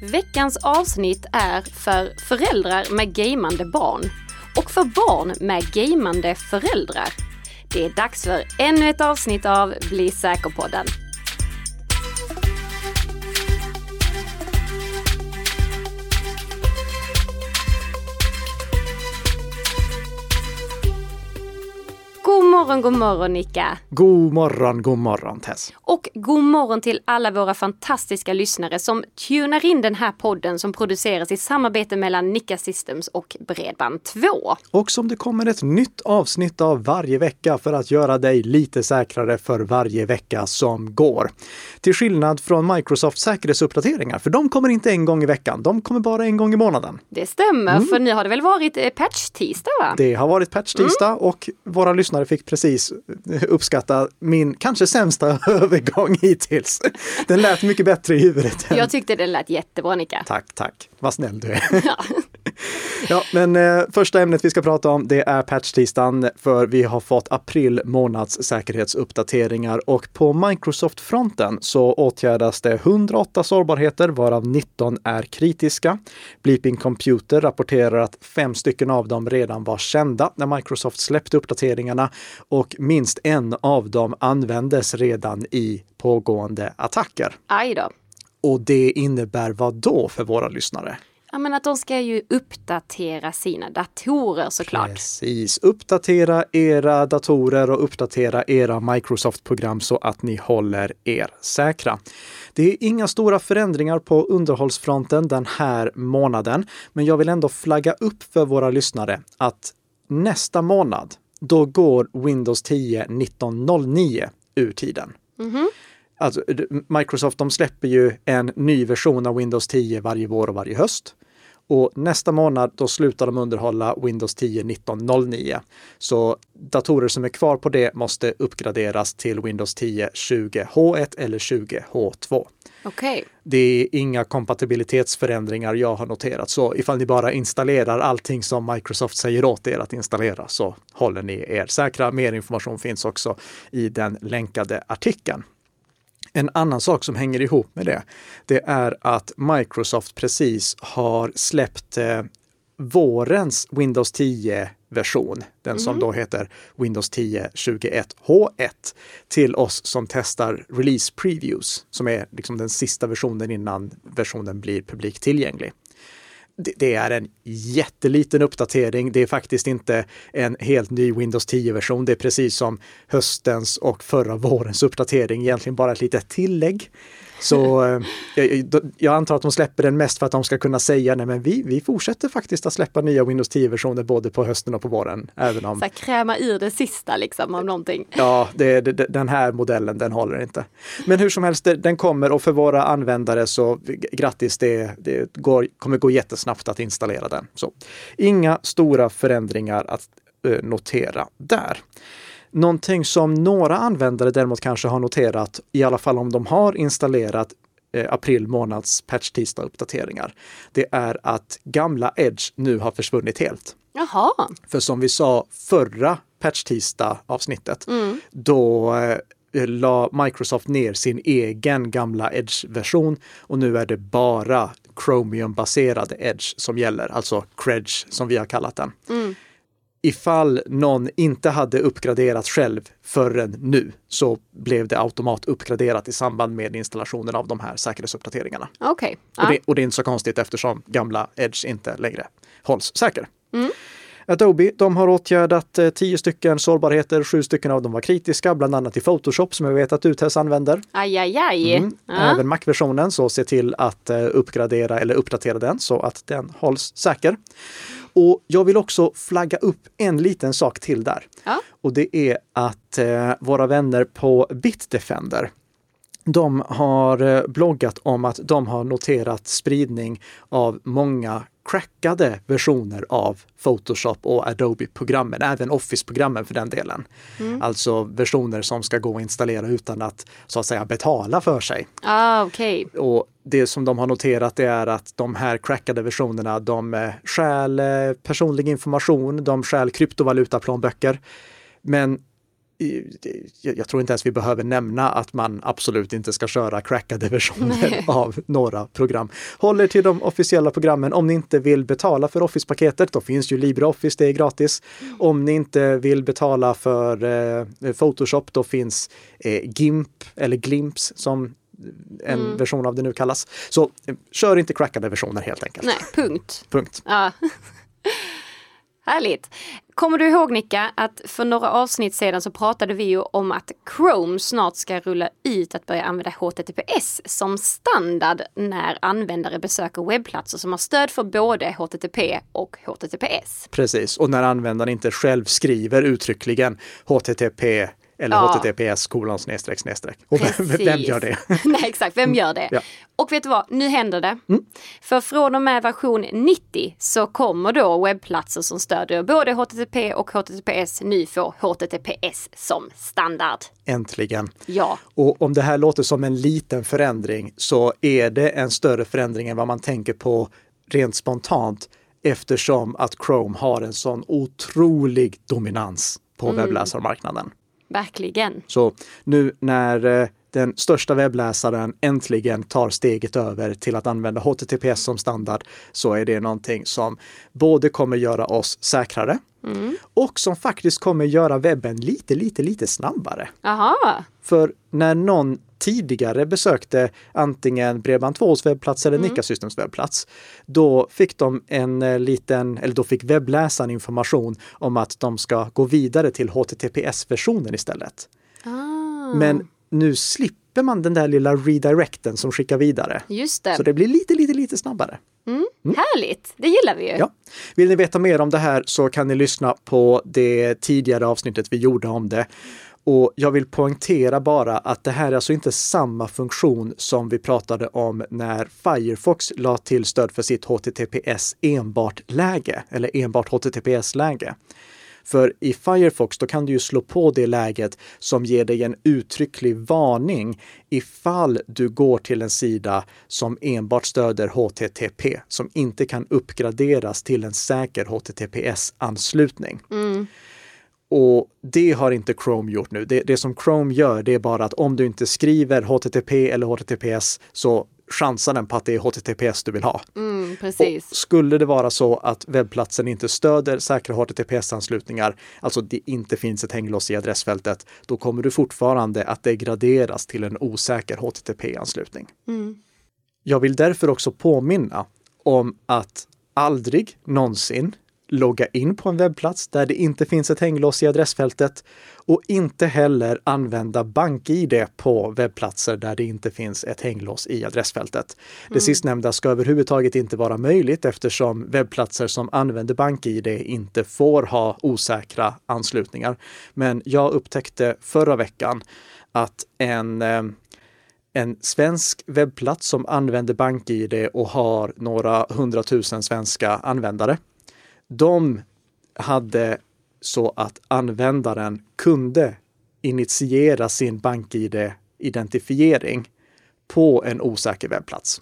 Veckans avsnitt är för föräldrar med gamande barn och för barn med gamande föräldrar. Det är dags för ännu ett avsnitt av Bli säker-podden. Morgon, god morgon Nika! God morgon, god morgon Tess! Och god morgon till alla våra fantastiska lyssnare som tunar in den här podden som produceras i samarbete mellan Nika Systems och Bredband2. Och som det kommer ett nytt avsnitt av varje vecka för att göra dig lite säkrare för varje vecka som går. Till skillnad från Microsofts säkerhetsuppdateringar, för de kommer inte en gång i veckan, de kommer bara en gång i månaden. Det stämmer, för nu har det väl varit eh, patch-tisdag va? Det har varit patch-tisdag och våra lyssnare fick precis uppskatta min kanske sämsta övergång hittills. Den lät mycket bättre i huvudet. än- Jag tyckte det lät jättebra Nika. Tack, tack. Vad snäll du är. Ja. Ja, men eh, första ämnet vi ska prata om det är patch-tisdagen för vi har fått april månads säkerhetsuppdateringar och på Microsoft-fronten så åtgärdas det 108 sårbarheter varav 19 är kritiska. Bleeping Computer rapporterar att fem stycken av dem redan var kända när Microsoft släppte uppdateringarna och minst en av dem användes redan i pågående attacker. Aj då. Och det innebär vad då för våra lyssnare? Ja, men att de ska ju uppdatera sina datorer såklart. Precis. Uppdatera era datorer och uppdatera era Microsoft-program så att ni håller er säkra. Det är inga stora förändringar på underhållsfronten den här månaden, men jag vill ändå flagga upp för våra lyssnare att nästa månad, då går Windows 10 1909 ur tiden. Alltså, d- Microsoft de släpper ju en ny version av Windows 10 varje vår och varje höst. Och nästa månad då slutar de underhålla Windows 10 1909. Så datorer som är kvar på det måste uppgraderas till Windows 10 20H1 eller 20H2. Okej. Det är inga kompatibilitetsförändringar jag har noterat. Så ifall ni bara installerar allting som Microsoft säger åt er att installera så håller ni er säkra. Mer information finns också i den länkade artikeln. En annan sak som hänger ihop med det, det är att Microsoft precis har släppt eh, vårens Windows 10-version, den som då heter Windows 10 21H1, till oss som testar release previews, som är liksom den sista versionen innan versionen blir publikt tillgänglig. Det, är en jätteliten uppdatering. Det är faktiskt inte en helt ny Windows 10-version. Det är precis som höstens och förra vårens uppdatering, egentligen bara ett litet tillägg. Så eh, jag, jag antar att de släpper den mest för att de ska kunna säga nej men vi, vi fortsätter faktiskt att släppa nya Windows 10-versioner både på hösten och på våren. Även om Så här, kräma ur det sista liksom av någonting. Ja, det, det, den här modellen, den håller inte. Men hur som helst, den kommer och för våra användare så grattis, det, det går, kommer gå jättesnabbt att installera den. Så inga stora förändringar att eh, notera där. Någonting som några användare däremot kanske har noterat, i alla fall om de har installerat eh, april månads patch tisdag uppdateringar, det är att gamla Edge nu har försvunnit helt. Jaha. För som vi sa förra patch tisdag avsnittet, då eh, la Microsoft ner sin egen gamla Edge-version och nu är det bara Chromium-baserade Edge som gäller, alltså Credge som vi har kallat den. Ifall någon inte hade uppgraderat själv förrän nu så blev det automat uppgraderat i samband med installationen av de här säkerhetsuppdateringarna. Okej. Och, Ja. det, och det är inte så konstigt eftersom gamla Edge inte längre hålls säker. Adobe, de har åtgärdat eh, tio stycken sårbarheter, sju stycken av dem var kritiska, bland annat i Photoshop som jag vet att du Tess använder. Aj, aj, aj. Mm. Ja. Även Mac-versionen, så se till att eh, uppgradera eller uppdatera den så att den hålls säker. Och jag vill också flagga upp en liten sak till där. Ja. Och det är att eh, våra vänner på Bitdefender, de har eh, bloggat om att de har noterat spridning av många crackade versioner av Photoshop och Adobe-programmen, även Office-programmen för den delen. Alltså versioner som ska gå att installera utan att så att säga betala för sig. Ah, okej. Och det som de har noterat är att de här crackade versionerna, de eh, stjäl eh, personlig information, de stjäl kryptovalutaplånböcker. Men jag tror inte ens vi behöver nämna att man absolut inte ska köra crackade versioner av några program. Håller till de officiella programmen. Om ni inte vill betala för Office-paketet, då finns ju LibreOffice, det är gratis. Om ni inte vill betala för eh, Photoshop, då finns eh, GIMP eller Glimps som en mm. version av det nu kallas. Så eh, kör inte crackade versioner helt enkelt. Nej, punkt. Punkt. Ja. Härligt! Kommer du ihåg Nicka att för några avsnitt sedan så pratade vi ju om att Chrome snart ska rulla ut att börja använda HTTPS som standard när användare besöker webbplatser som har stöd för både HTTP och HTTPS. Precis, och när användaren inte själv skriver uttryckligen HTTP eller ja. https kolon snedstreck snedstreck. Och vem, vem, gör det? Nej exakt, vem gör det? Ja. Och vet du vad, nu händer det. Mm. För från och med version 90 så kommer då webbplatser som stödjer både HTTP och HTTPS nu få HTTPS som standard. Äntligen! Ja. Och om det här låter som en liten förändring så är det en större förändring än vad man tänker på rent spontant eftersom att Chrome har en sån otrolig dominans på mm. webbläsarmarknaden. Verkligen. Så nu när eh, den största webbläsaren äntligen tar steget över till att använda HTTPS som standard så är det någonting som både kommer göra oss säkrare mm. och som faktiskt kommer göra webben lite, lite, lite snabbare. Aha. För när någon tidigare besökte antingen Bredband2s webbplats eller mm. Nika Systems webbplats, då fick de en eh, liten, eller då fick webbläsaren information om att de ska gå vidare till HTTPS-versionen istället. Ah. Men nu slipper man den där lilla redirecten som skickar vidare. Just det. Så det blir lite, lite, lite snabbare. Mm. Mm. Härligt, det gillar vi ju. Ja. Vill ni veta mer om det här så kan ni lyssna på det tidigare avsnittet vi gjorde om det. Och jag vill poängtera bara att det här är alltså inte samma funktion som vi pratade om när Firefox la till stöd för sitt HTTPS enbart-läge eller enbart HTTPS-läge. För i Firefox då kan du ju slå på det läget som ger dig en uttrycklig varning ifall du går till en sida som enbart stöder HTTP, som inte kan uppgraderas till en säker HTTPS-anslutning. Mm. Och det har inte Chrome gjort nu. Det, det, som Chrome gör, det är bara att om du inte skriver HTTP eller HTTPS så chansar den på att det är HTTPS du vill ha. Mm, skulle det vara så att webbplatsen inte stöder säkra HTTPS-anslutningar, alltså det inte finns ett hänglås i adressfältet, då kommer du fortfarande att degraderas till en osäker HTTP-anslutning. Mm. Jag vill därför också påminna om att aldrig någonsin logga in på en webbplats där det inte finns ett hänglås i adressfältet och inte heller använda BankID på webbplatser där det inte finns ett hänglås i adressfältet. Det mm. sistnämnda ska överhuvudtaget inte vara möjligt eftersom webbplatser som använder BankID inte får ha osäkra anslutningar. Men jag upptäckte förra veckan att en eh, en svensk webbplats som använder BankID och har några hundratusen svenska användare de hade så att användaren kunde initiera sin BankID-identifiering på en osäker webbplats.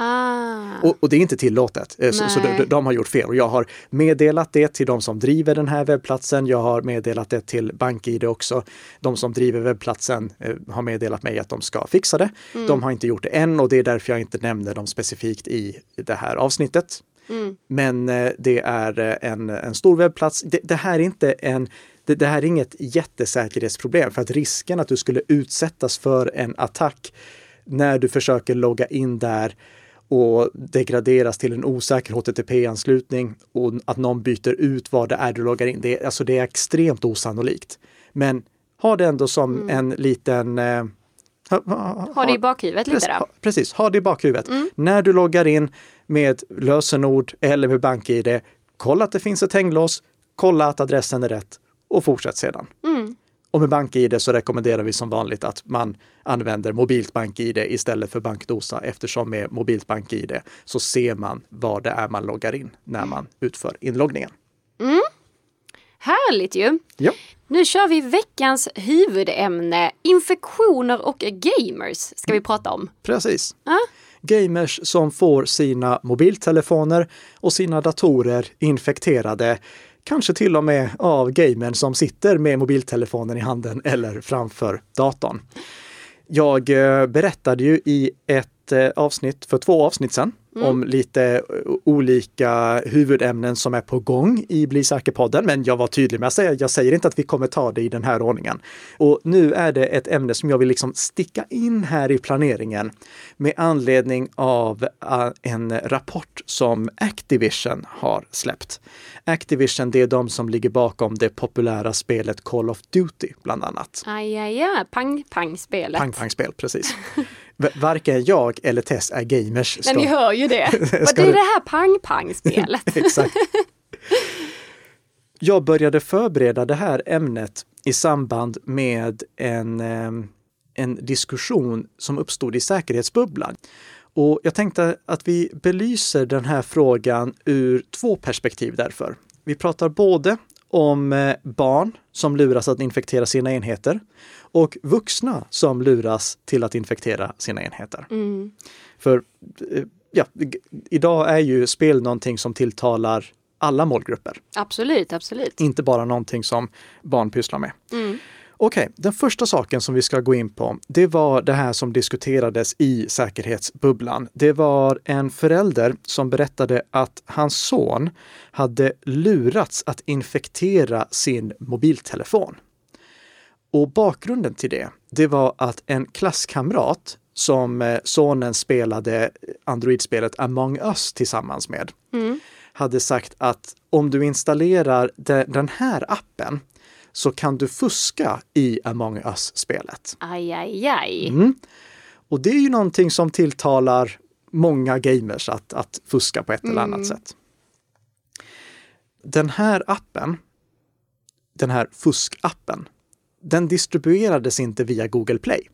Ah. Och, och, det är inte tillåtet, Nej. Eh, så, så de, de, har gjort fel. Och jag har meddelat det till de som driver den här webbplatsen. Jag har meddelat det till BankID också. De som driver webbplatsen eh, har meddelat mig att de ska fixa det. Mm. De har inte gjort det än och det är därför jag inte nämner dem specifikt i det här avsnittet. Mm. Men eh, det är eh, en, en stor webbplats. Det, det här är inte en det, det, här är inget jättesäkerhetsproblem för att risken att du skulle utsättas för en attack när du försöker logga in där och degraderas till en osäker HTTP-anslutning och att någon byter ut vad det är du loggar in. Det är, alltså det är extremt osannolikt. Men ha det ändå som mm. en liten eh, ha, ha, ha, det i bakhuvudet lite då. Precis, ha det i bakhuvudet. Mm. När du loggar in, med lösenord eller med BankID. Kolla att det finns ett hänglås, kolla att adressen är rätt och fortsätt sedan. Mm. Och med BankID så rekommenderar vi som vanligt att man använder mobilt BankID istället för bankdosa eftersom med mobilt BankID så ser man vad det är man loggar in när man utför inloggningen. Mm. Härligt ju! Ja. Nu kör vi veckans huvudämne. Infektioner och gamers ska vi prata om. Precis. Ja? gamers som får sina mobiltelefoner och sina datorer infekterade kanske till och med av gamern som sitter med mobiltelefonen i handen eller framför datorn. Jag eh, berättade ju i ett eh, avsnitt för två avsnitt sedan mm. om lite eh, olika huvudämnen som är på gång i Bli säker-podden. Men jag var tydlig med att säga, jag säger inte att vi kommer ta det i den här ordningen. Och nu är det ett ämne som jag vill liksom sticka in här i planeringen med anledning av en rapport som Activision har släppt. Activision, det är de som ligger bakom det populära spelet Call of Duty bland annat. Aj, aj, aj. Pang-pang-spelet. Pang-pang-spel, precis. Varken jag eller Tess är gamers. Men ni hör ju det. det är det här pang-pang-spelet. Exakt. Jag började förbereda det här ämnet i samband med en, en diskussion som uppstod i säkerhetsbubblan. Och jag tänkte att vi belyser den här frågan ur två perspektiv därför. Vi pratar både om eh, barn som luras att infektera sina enheter och vuxna som luras till att infektera sina enheter. Mm. För eh, ja, idag är ju spel någonting som tilltalar alla målgrupper. Absolut, absolut. Inte bara någonting som barn pysslar med. Mm. Okej, okay, den första saken som vi ska gå in på, det var det här som diskuterades i säkerhetsbubblan. Det var en förälder som berättade att hans son hade lurats att infektera sin mobiltelefon. Och bakgrunden till det, det var att en klasskamrat som eh, sonen spelade Android-spelet Among Us tillsammans med, mm. hade sagt att om du installerar den här appen så kan du fuska i Among Us-spelet. Aj, aj, aj. Mm. Och det är ju någonting som tilltalar många gamers att, att fuska på ett mm. eller annat sätt. Den här appen, den här fuskappen, den distribuerades inte via Google Play.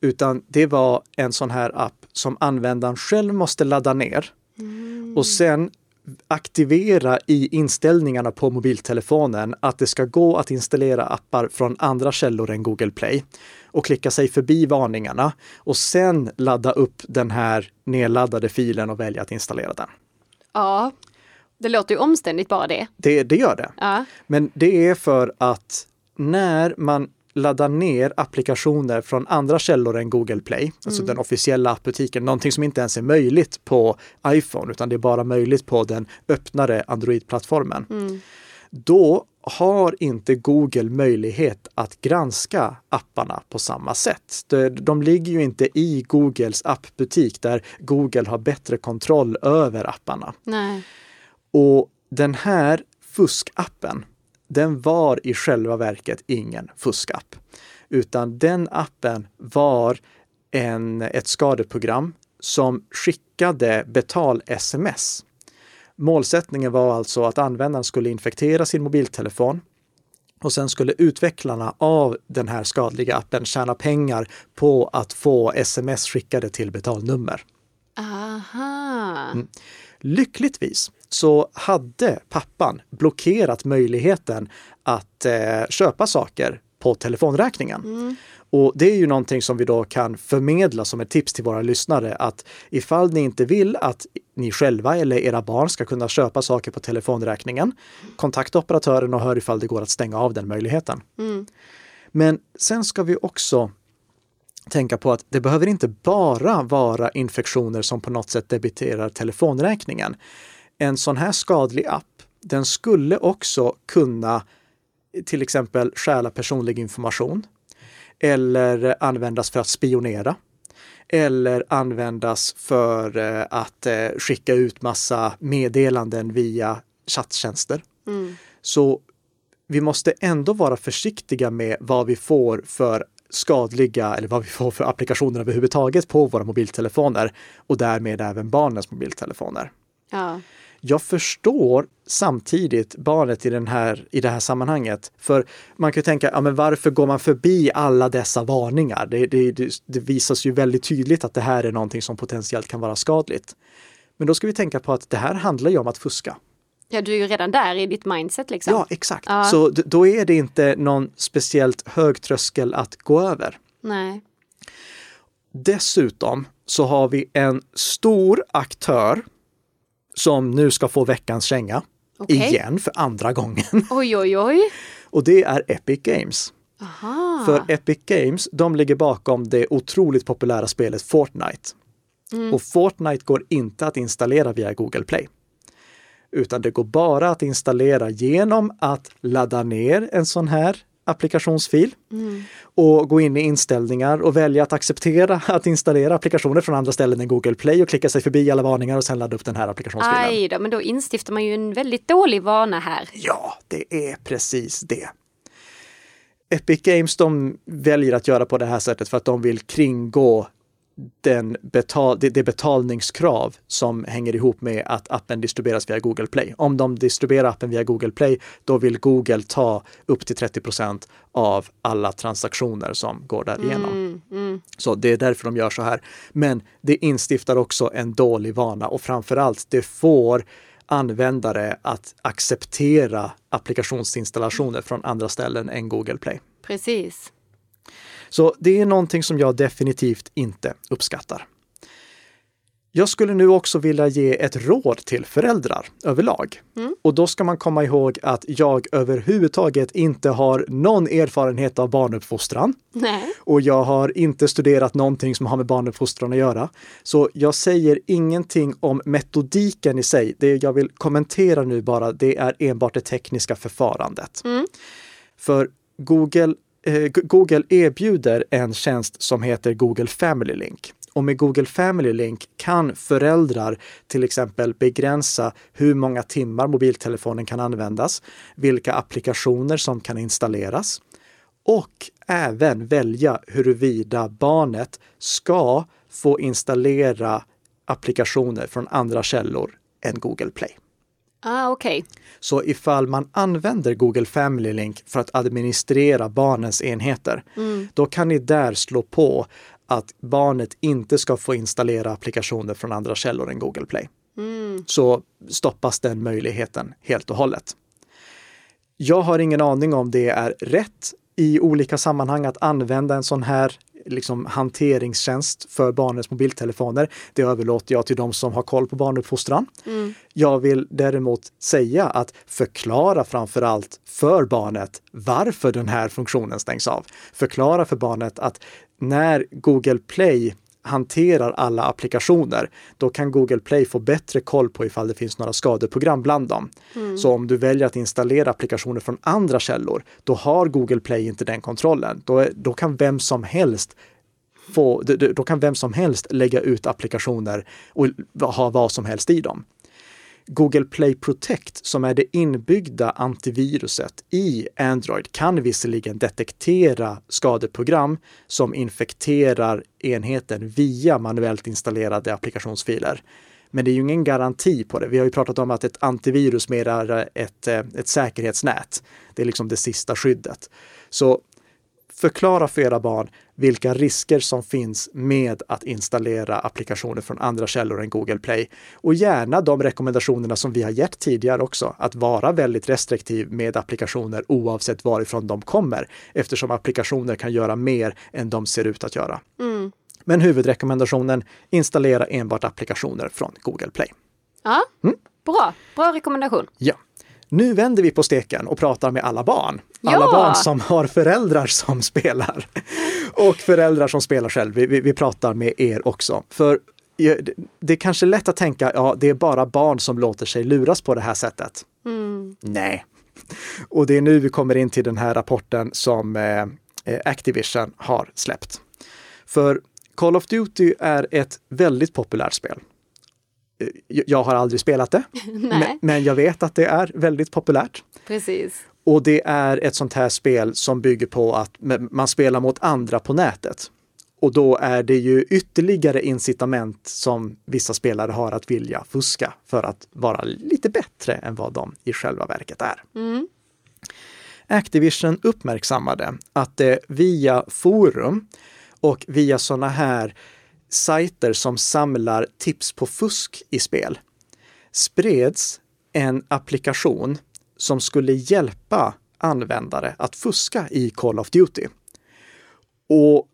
Utan det var en sån här app som användaren själv måste ladda ner mm. och sen aktivera i inställningarna på mobiltelefonen att det ska gå att installera appar från andra källor än Google Play och klicka sig förbi varningarna och sen ladda upp den här nedladdade filen och välja att installera den. Ja, det låter ju omständigt bara det. Det, det gör det. Ja. Men det är för att när man ladda ner applikationer från andra källor än Google Play, alltså mm. den officiella appbutiken, någonting som inte ens är möjligt på iPhone, utan det är bara möjligt på den öppnare Android-plattformen. Mm. Då har inte Google möjlighet att granska apparna på samma sätt. De ligger ju inte i Googles appbutik där Google har bättre kontroll över apparna. Nej. Och den här fuskappen, den var i själva verket ingen fuskapp, utan den appen var en, ett skadeprogram som skickade betal-sms. Målsättningen var alltså att användaren skulle infektera sin mobiltelefon och sen skulle utvecklarna av den här skadliga appen tjäna pengar på att få sms skickade till betalnummer. Aha. Mm. Lyckligtvis så hade pappan blockerat möjligheten att eh, köpa saker på telefonräkningen. Mm. Och det är ju någonting som vi då kan förmedla som ett tips till våra lyssnare att ifall ni inte vill att ni själva eller era barn ska kunna köpa saker på telefonräkningen, kontakta operatören och hör ifall det går att stänga av den möjligheten. Mm. Men sen ska vi också tänka på att det behöver inte bara vara infektioner som på något sätt debiterar telefonräkningen. En sån här skadlig app, den skulle också kunna till exempel stjäla personlig information eller användas för att spionera eller användas för eh, att eh, skicka ut massa meddelanden via chatttjänster. Mm. Så vi måste ändå vara försiktiga med vad vi får för skadliga eller vad vi får för applikationer överhuvudtaget på våra mobiltelefoner och därmed även barnens mobiltelefoner. Ja. Jag förstår samtidigt barnet i, den här, i det här sammanhanget. För man kan tänka, ja, men varför går man förbi alla dessa varningar? Det, det, det visas ju väldigt tydligt att det här är någonting som potentiellt kan vara skadligt. Men då ska vi tänka på att det här handlar ju om att fuska. Ja, du är ju redan där i ditt mindset liksom. Ja, exakt. Ja. Så då är det inte någon speciellt hög tröskel att gå över. Nej. Dessutom så har vi en stor aktör som nu ska få veckans känga. Okej. Igen för andra gången. Oj, oj, oj. Och det är Epic Games. Aha. För Epic Games, de ligger bakom det otroligt populära spelet Fortnite. Och Fortnite går inte att installera via Google Play. Utan det går bara att installera genom att ladda ner en sån här applikationsfil och gå in i inställningar och välja att acceptera att installera applikationer från andra ställen än Google Play och klicka sig förbi alla varningar och sen ladda upp den här applikationsfilen. Aj då, men då instiftar man ju en väldigt dålig vana här. Ja, det är precis det. Epic Games de väljer att göra på det här sättet för att de vill kringgå den betal, det, det betalningskrav som hänger ihop med att appen distribueras via Google Play. Om de distribuerar appen via Google Play, då vill Google ta upp till 30% av alla transaktioner som går därigenom. Mm, mm. Så det är därför de gör så här. Men det instiftar också en dålig vana och framförallt det får användare att acceptera applikationsinstallationer från andra ställen än Google Play. Precis. Så det är någonting som jag definitivt inte uppskattar. Jag skulle nu också vilja ge ett råd till föräldrar överlag. Och då ska man komma ihåg att jag överhuvudtaget inte har någon erfarenhet av barnuppfostran. Nej. Och jag har inte studerat någonting som har med barnuppfostran att göra. Så jag säger ingenting om metodiken i sig. Det jag vill kommentera nu bara, det är enbart det tekniska förfarandet. För Google, Eh, Google erbjuder en tjänst som heter Google Family Link. Och med Google Family Link kan föräldrar till exempel begränsa hur många timmar mobiltelefonen kan användas, vilka applikationer som kan installeras och även välja huruvida barnet ska få installera applikationer från andra källor än Google Play. Ah, okej. Så ifall man använder Google Family Link för att administrera barnens enheter, då kan ni där slå på att barnet inte ska få installera applikationer från andra källor än Google Play. Så stoppas den möjligheten helt och hållet. Jag har ingen aning om det är rätt i olika sammanhang att använda en sån här liksom, hanteringstjänst för barnens mobiltelefoner. Det överlåter jag till de som har koll på barnuppfostran. Jag vill däremot säga att förklara framför allt för barnet varför den här funktionen stängs av. Förklara för barnet att när Google Play hanterar alla applikationer, då kan Google Play få bättre koll på ifall det finns några skadeprogram bland dem. Så om du väljer att installera applikationer från andra källor, då har Google Play inte den kontrollen. Då, är, då kan vem som helst få, då kan vem som helst lägga ut applikationer och ha vad som helst i dem. Google Play Protect, som är det inbyggda antiviruset i Android, kan visserligen detektera skadeprogram som infekterar enheten via manuellt installerade applikationsfiler. Men det är ju ingen garanti på det. Vi har ju pratat om att ett antivirus mer är ett, eh, ett säkerhetsnät. Det är liksom det sista skyddet. Så förklara för era barn vilka risker som finns med att installera applikationer från andra källor än Google Play. Och gärna de rekommendationerna som vi har gett tidigare också, att vara väldigt restriktiv med applikationer oavsett varifrån de kommer, eftersom applikationer kan göra mer än de ser ut att göra. Men huvudrekommendationen, installera enbart applikationer från Google Play. Ja, bra. Bra rekommendation. Ja. Nu vänder vi på steken och pratar med alla barn. Alla Ja! barn som har föräldrar som spelar. Och föräldrar som spelar själv. Vi, vi, vi pratar med er också. För det- är kanske lätt att tänka, ja, det är bara barn som låter sig luras på det här sättet. Nej. Och det är nu vi kommer in till den här rapporten som eh, eh, Activision har släppt. För Call of Duty är ett väldigt populärt spel. Eh, Jag har aldrig spelat det, men, men jag vet att det är väldigt populärt. Precis. Och det är ett sånt här spel som bygger på att man spelar mot andra på nätet. Och då är det ju ytterligare incitament som vissa spelare har att vilja fuska för att vara lite bättre än vad de i själva verket är. Activision uppmärksammade att det via forum och via sådana här sajter som samlar tips på fusk i spel spreds en applikation som skulle hjälpa användare att fuska i Call of Duty. Och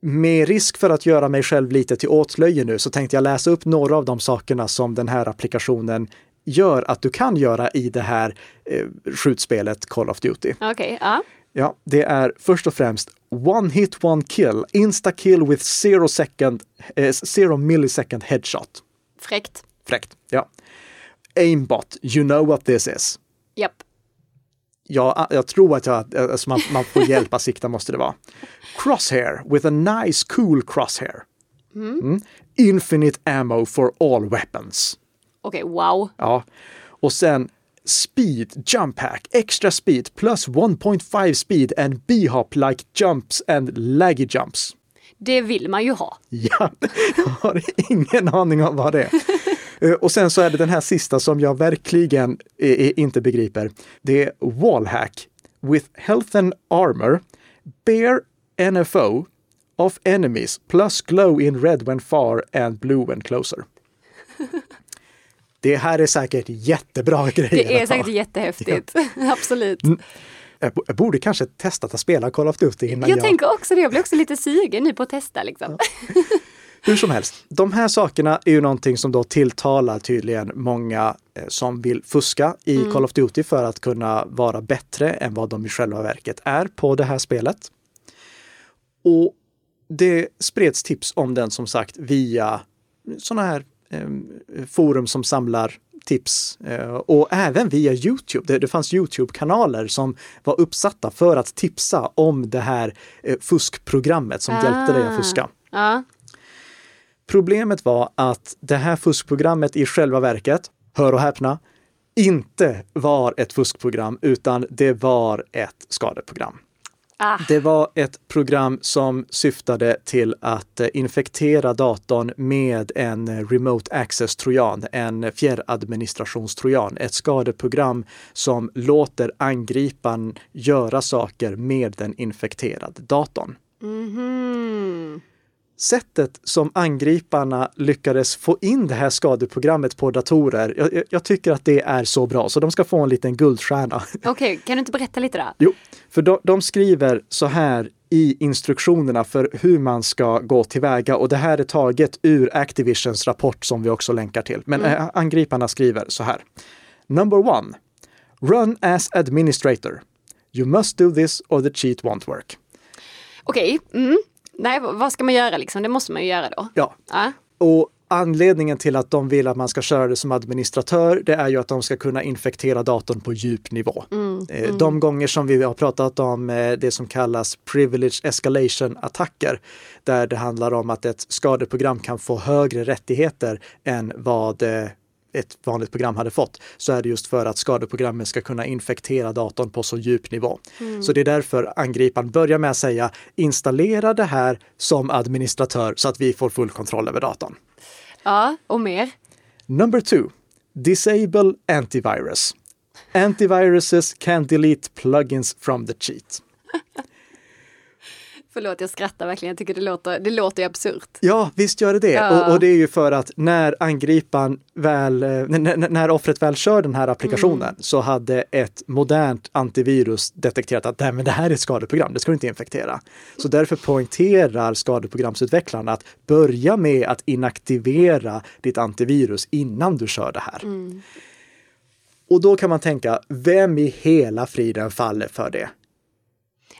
med risk för att göra mig själv lite till åtlöje nu så tänkte jag läsa upp några av de sakerna som den här applikationen gör att du kan göra i det här eh, skjutspelet Call of Duty. Okej, ja. Ja, det är först och främst One hit one kill, insta kill with zero second, eh, zero millisecond headshot. Fräckt. Fräckt. Ja. Aimbot, you know what this is. Japp. Ja, jag tror att jag, alltså man, man får hjälpa sikta måste det vara. Crosshair with a nice cool crosshair. Mm. Infinite ammo for all weapons. Okej, wow. Ja. Och sen speed, jump hack, extra speed plus 1.5 speed and b-hop like jumps and laggy jumps. Det vill man ju ha. Ja, jag har ingen aning om vad det är. Eh, Och sen så är det den här sista som jag verkligen inte begriper. Det är wallhack with health and armor, bear NFO of enemies plus glow in red when far and blue when closer. Det här är säkert jättebra grejer. Det är säkert jättehäftigt. Absolut. Jag bo- jag borde kanske testa att spela Call of Duty innan Jag jag... tänker också det. Jag blir också lite sugen nu på att testa liksom. Hur som helst, de här sakerna är ju någonting som då tilltalar tydligen många eh, som vill fuska i Mm. Call of Duty för att kunna vara bättre än vad de i själva verket är på det här spelet. Och det spreds tips om den som sagt via sådana här forum som samlar tips eh, och även via Youtube. Det, fanns Youtube-kanaler som var uppsatta för att tipsa om det här eh, fuskprogrammet som hjälpte dig att Ah. fuska. Ja. Problemet var att det här fuskprogrammet i själva verket, hör och häpna, inte var ett fuskprogram utan det var ett skadeprogram. Ah. Det var ett program som syftade till att eh, infektera datorn med en eh, remote access-trojan, en fjärradministrationstrojan. Ett skadeprogram som låter angriparen göra saker med den infekterade datorn. Mhm. Sättet som angriparna lyckades få in det här skadeprogrammet på datorer, jag, jag- tycker att det är så bra, så de ska få en liten guldstjärna. Okej, kan du inte berätta lite då? Jo, för de, de skriver så här i instruktionerna för hur man ska gå tillväga och det här är taget ur Activisions rapport som vi också länkar till. Men eh, angriparna skriver så här. Number one, run as administrator. You must do this or the cheat won't work. Okej, mm. Nej, vad ska man göra liksom? Det måste man ju göra då. Ja, Ja. Och anledningen till att de vill att man ska köra det som administratör, det är ju att de ska kunna infektera datorn på djup nivå. Eh, De gånger som vi har pratat om eh, det som kallas privilege escalation attacker, där det handlar om att ett skadeprogram kan få högre rättigheter än vad eh, ett vanligt program hade fått, så är det just för att skadeprogrammet ska kunna infektera datorn på så djup nivå. Så det är därför angriparen börjar med att säga installera det här som administratör så att vi får full kontroll över datorn. ja, och mer? Number two, disable antivirus. Antiviruses can delete plugins from the cheat. Förlåt, jag skrattar verkligen. Jag tycker det låter, det låter ju absurt. Ja, visst gör det det. Ja. Och, och det är ju för att när angriparen väl, eh, när offret väl kör den här applikationen Mm. så hade ett modernt antivirus detekterat att Nej, men det här är ett skadeprogram, det ska du inte infektera. Så därför poängterar skadeprogramsutvecklarna att börja med att inaktivera ditt antivirus innan du kör det här. Mm. Och då kan man tänka, vem i hela friden faller för det?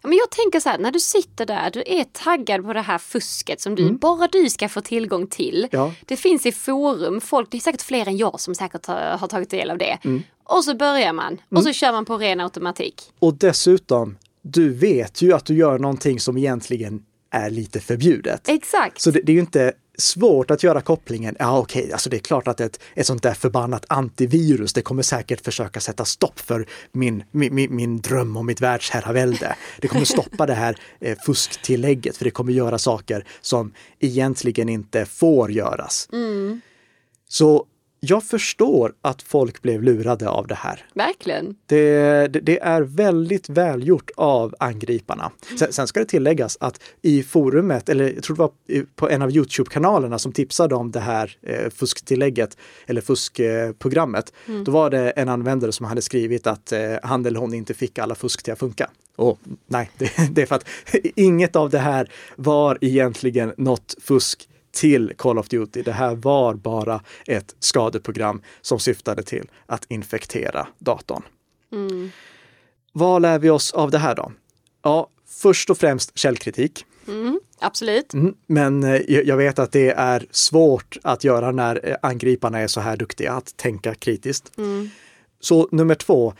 Ja, Men jag tänker så här, när du sitter där, du är taggad på det här fusket som du, bara du ska få tillgång till. Ja. Det finns i forum, folk, det är säkert fler än jag som säkert har, har tagit del av det. Och så börjar man, och så kör man på ren automatik. Och dessutom, du vet ju att du gör någonting som egentligen är lite förbjudet. Exakt. Så det, det är ju inte svårt att göra kopplingen. Ja, okej, alltså det är klart att ett, ett sånt där förbannat antivirus, det kommer säkert försöka sätta stopp för min, min, min, dröm om mitt världsherravälde. Det kommer stoppa det här eh, fusktillägget, för det kommer göra saker som egentligen inte får göras. Så jag förstår att folk blev lurade av det här. Verkligen. Det, det, det är väldigt välgjort av angriparna. Sen, sen ska det tilläggas att i forumet, eller jag tror det var på en av Youtube-kanalerna som tipsade om det här eh, fusktillägget eller fuskprogrammet, då var det en användare som hade skrivit att eh, han eller hon inte fick alla fusk till att funka. Och nej, det, det är för att inget av det här var egentligen något fusk till Call of Duty. Det här var bara ett skadeprogram som syftade till att infektera datorn. Mm. Vad lär vi oss av det här då? Ja, först och främst källkritik. Mm, absolut. Mm, men eh, jag vet att det är svårt att göra när eh, angriparna är så här duktiga att tänka kritiskt. Mm. Så nummer två,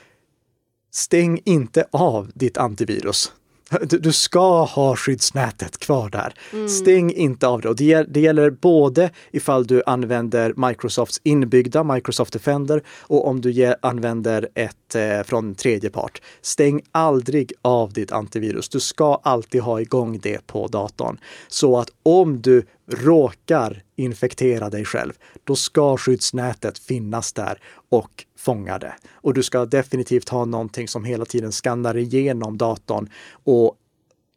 stäng inte av ditt antivirus. Du, ska ha skyddsnätet kvar där. Mm. Stäng inte av det. Och det, det gäller både ifall du använder Microsofts inbyggda Microsoft Defender och om du använder ett eh, från tredje part. Stäng aldrig av ditt antivirus. Du ska alltid ha igång det på datorn. Så att om du råkar infektera dig själv, då ska skyddsnätet finnas där och fånga det. Och du ska definitivt ha någonting som hela tiden skannar igenom datorn och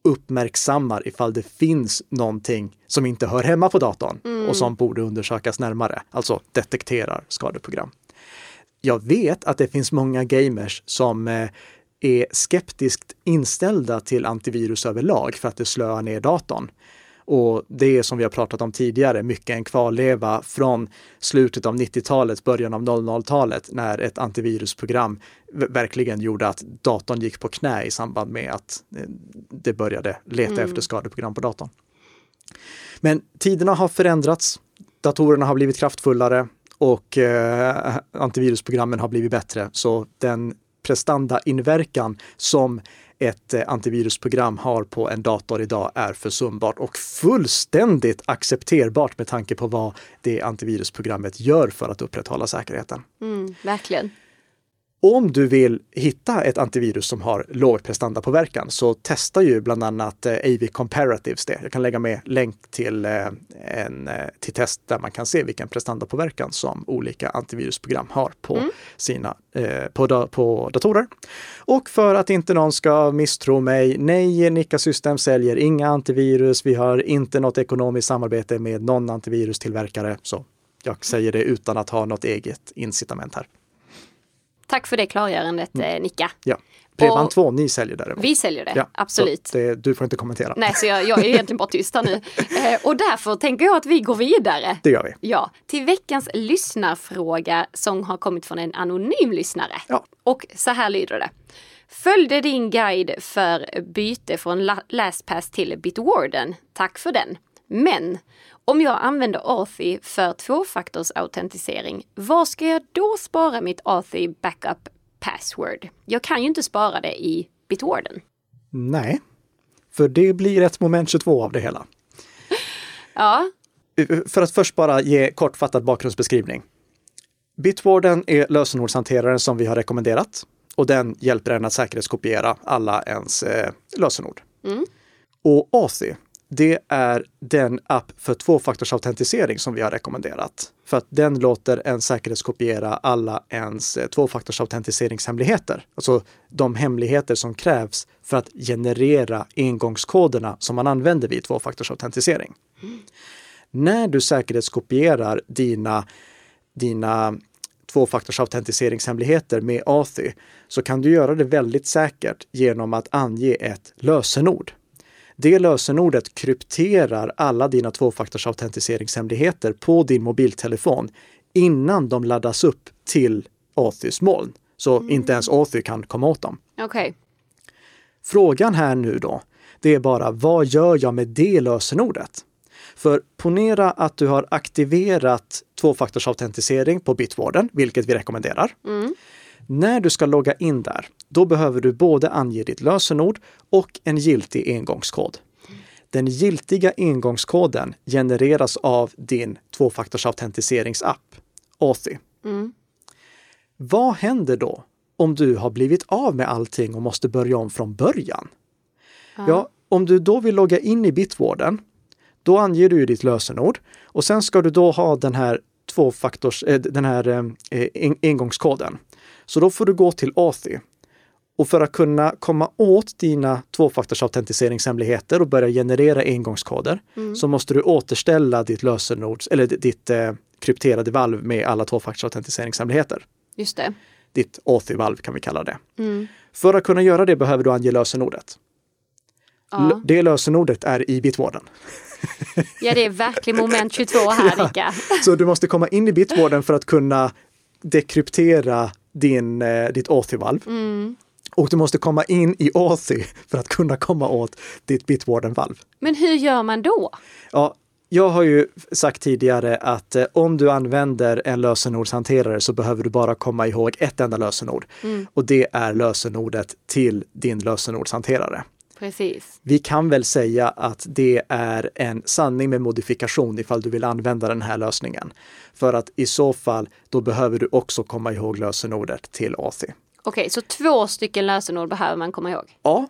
uppmärksammar ifall det finns någonting som inte hör hemma på datorn mm. och som borde undersökas närmare, alltså detekterar skadeprogram. Jag vet att det finns många gamers som eh, är skeptiskt inställda till antivirus överlag för att det slöar ner datorn. Och det är som vi har pratat om tidigare, mycket en kvarleva från slutet av 90-talet, början av 00-talet, när ett antivirusprogram verkligen gjorde att datorn gick på knä i samband med att eh, det började leta mm. efter skadeprogram på datorn. Men tiderna har förändrats. Datorerna har blivit kraftfullare och eh, antivirusprogrammen har blivit bättre. Så den prestandainverkan som ett eh, antivirusprogram har på en dator idag är försumbart och fullständigt accepterbart med tanke på vad det antivirusprogrammet gör för att upprätthålla säkerheten. Mm, verkligen. Om du vill hitta ett antivirus som har låg prestandapåverkan så testar ju bland annat eh, AV Comparatives det. Jag kan lägga med länk till eh, en eh, till test där man kan se vilken prestandapåverkan som olika antivirusprogram har på mm. sina på, på datorer. Och för att inte någon ska misstro mig, nej, Nika System säljer inga antivirus. Vi har inte något ekonomiskt samarbete med någon antivirustillverkare. Så jag säger det utan att ha något eget incitament här. Tack för det klargörandet mm. Nicka. Ja. Bredband 2, ni säljer däremot. Vi säljer det, ja, absolut. Det, du får inte kommentera. Nej, så jag, jag är egentligen bara tyst här nu. Eh, och därför tänker jag att vi går vidare. Det gör vi. Ja, till veckans lyssnarfråga som har kommit från en anonym lyssnare. Ja. Och så här lyder det. Följde din guide för byte från LastPass till Bitwarden. Tack för den. Men om jag använder Authy för tvåfaktorsautentisering, var ska jag då spara mitt Authy backup password? Jag kan ju inte spara det i Bitwarden. Nej, för det blir ett moment 22 av det hela. ja. För att först bara ge kortfattad bakgrundsbeskrivning. Bitwarden är lösenordshanteraren som vi har rekommenderat och den hjälper en att säkerhetskopiera alla ens eh, lösenord. Mm. Och Authy det är den app för tvåfaktorsautentisering som vi har rekommenderat. För att den låter en säkerhetskopiera alla ens eh, tvåfaktorsautentiseringshemligheter. Alltså de hemligheter som krävs för att generera engångskoderna som man använder vid tvåfaktorsautentisering. Mm. När du säkerhetskopierar dina, dina tvåfaktorsautentiseringshemligheter med Authy så kan du göra det väldigt säkert genom att ange ett lösenord. Det lösenordet krypterar alla dina tvåfaktorsautentiseringshemligheter på din mobiltelefon innan de laddas upp till Authys moln. Så mm. inte ens Authy kan komma åt dem. Okay. Frågan här nu då, det är bara vad gör jag med det lösenordet? För ponera att du har aktiverat tvåfaktorsautentisering på Bitwarden, vilket vi rekommenderar. Mm. När du ska logga in där, då behöver du både ange ditt lösenord och en giltig engångskod. Den giltiga engångskoden genereras av din tvåfaktorsautentiseringsapp, Authy. Mm. Vad händer då om du har blivit av med allting och måste börja om från början? Ja, ja om du då vill logga in i Bitwarden, då anger du ditt lösenord och sen ska du då ha den här tvåfaktors, äh, den här äh, engångskoden. Så då får du gå till Authy. Och för att kunna komma åt dina tvåfaktorsautentiseringshemligheter och börja generera engångskoder mm. så måste du återställa ditt lösenord eller ditt eh, krypterade valv med alla tvåfaktorsautentiseringshemligheter. Just det. Ditt Authy-valv kan vi kalla det. Mm. För att kunna göra det behöver du ange lösenordet. Ja. Det lösenordet är i Bitwarden. Ja, det är verkligen moment 22 här, Rika. Så du måste komma in i Bitwarden för att kunna dekryptera din, eh, ditt Authy-valv. Mm. Och du måste komma in i Authy för att kunna komma åt ditt Bitwarden-valv. Men hur gör man då? Ja, jag har ju sagt tidigare att eh, om du använder en lösenordshanterare så behöver du bara komma ihåg ett enda lösenord. Och det är lösenordet till din lösenordshanterare. Precis. Vi kan väl säga att det är en sanning med modifikation ifall du vill använda den här lösningen. För att i så fall, då behöver du också komma ihåg lösenordet till Authy. Okej, så två stycken lösenord behöver man komma ihåg? Ja,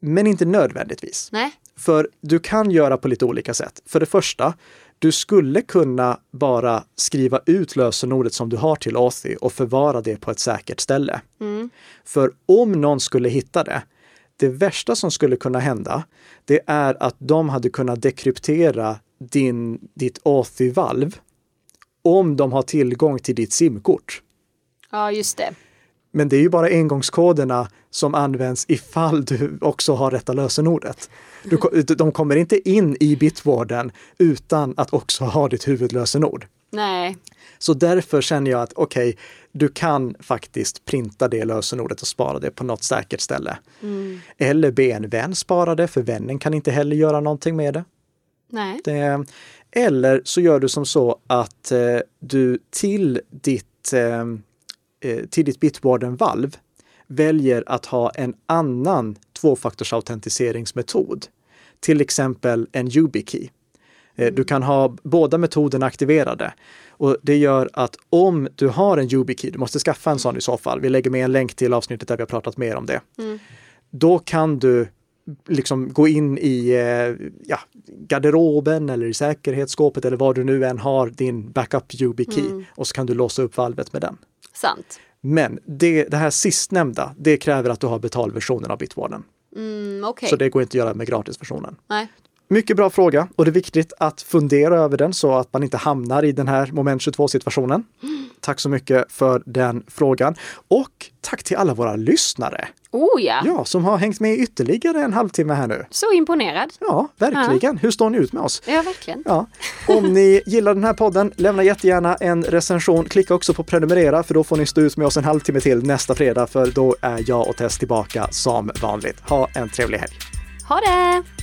men inte nödvändigtvis. Nej? För du kan göra på lite olika sätt. För det första, du skulle kunna bara skriva ut lösenordet som du har till Authy och förvara det på ett säkert ställe. För om någon skulle hitta det, det värsta som skulle kunna hända, det är att de hade kunnat dekryptera din, ditt Authy-valv om de har tillgång till ditt simkort. Ja, just det. Men det är ju bara engångskoderna som används ifall du också har rätta lösenordet. Du, de kommer inte in i bitwarden utan att också ha ditt huvudlösenord. Nej. Så därför känner jag att okej, du kan faktiskt printa det lösenordet och spara det på något säkert ställe. Eller be en vän spara det, för vännen kan inte heller göra någonting med det. Nej. Det, eller så gör du som så att eh, du till ditt, eh, till ditt Bitwarden-valv väljer att ha en annan tvåfaktorsautentiseringsmetod. Till exempel en YubiKey. Eh, Du kan ha båda metoderna aktiverade. Och det gör att om du har en YubiKey, du måste skaffa en sån i så fall. Vi lägger med en länk till avsnittet där vi har pratat mer om det. Då kan du liksom gå in i eh, ja, garderoben eller i säkerhetsskåpet eller var du nu än har din backup YubiKey och så kan du låsa upp valvet med den. Sant. Men det, det här sistnämnda, det kräver att du har betalversionen av Bitwarden. Mm, Okej. Så det går inte att göra med gratisversionen. Nej. Mycket bra fråga och det är viktigt att fundera över den så att man inte hamnar i den här moment 22 situationen. Tack så mycket för den frågan. Och tack till alla våra lyssnare. Oh ja. Ja, som har hängt med ytterligare en halvtimme här nu. Så imponerad. Ja, verkligen. Hur står ni ut med oss? Ja, verkligen. Ja. Om ni gillar den här podden, lämna jättegärna en recension. Klicka också på prenumerera för då får ni stå ut med oss en halvtimme till nästa fredag för då är jag och Tess tillbaka som vanligt. Ha en trevlig helg! Ha det!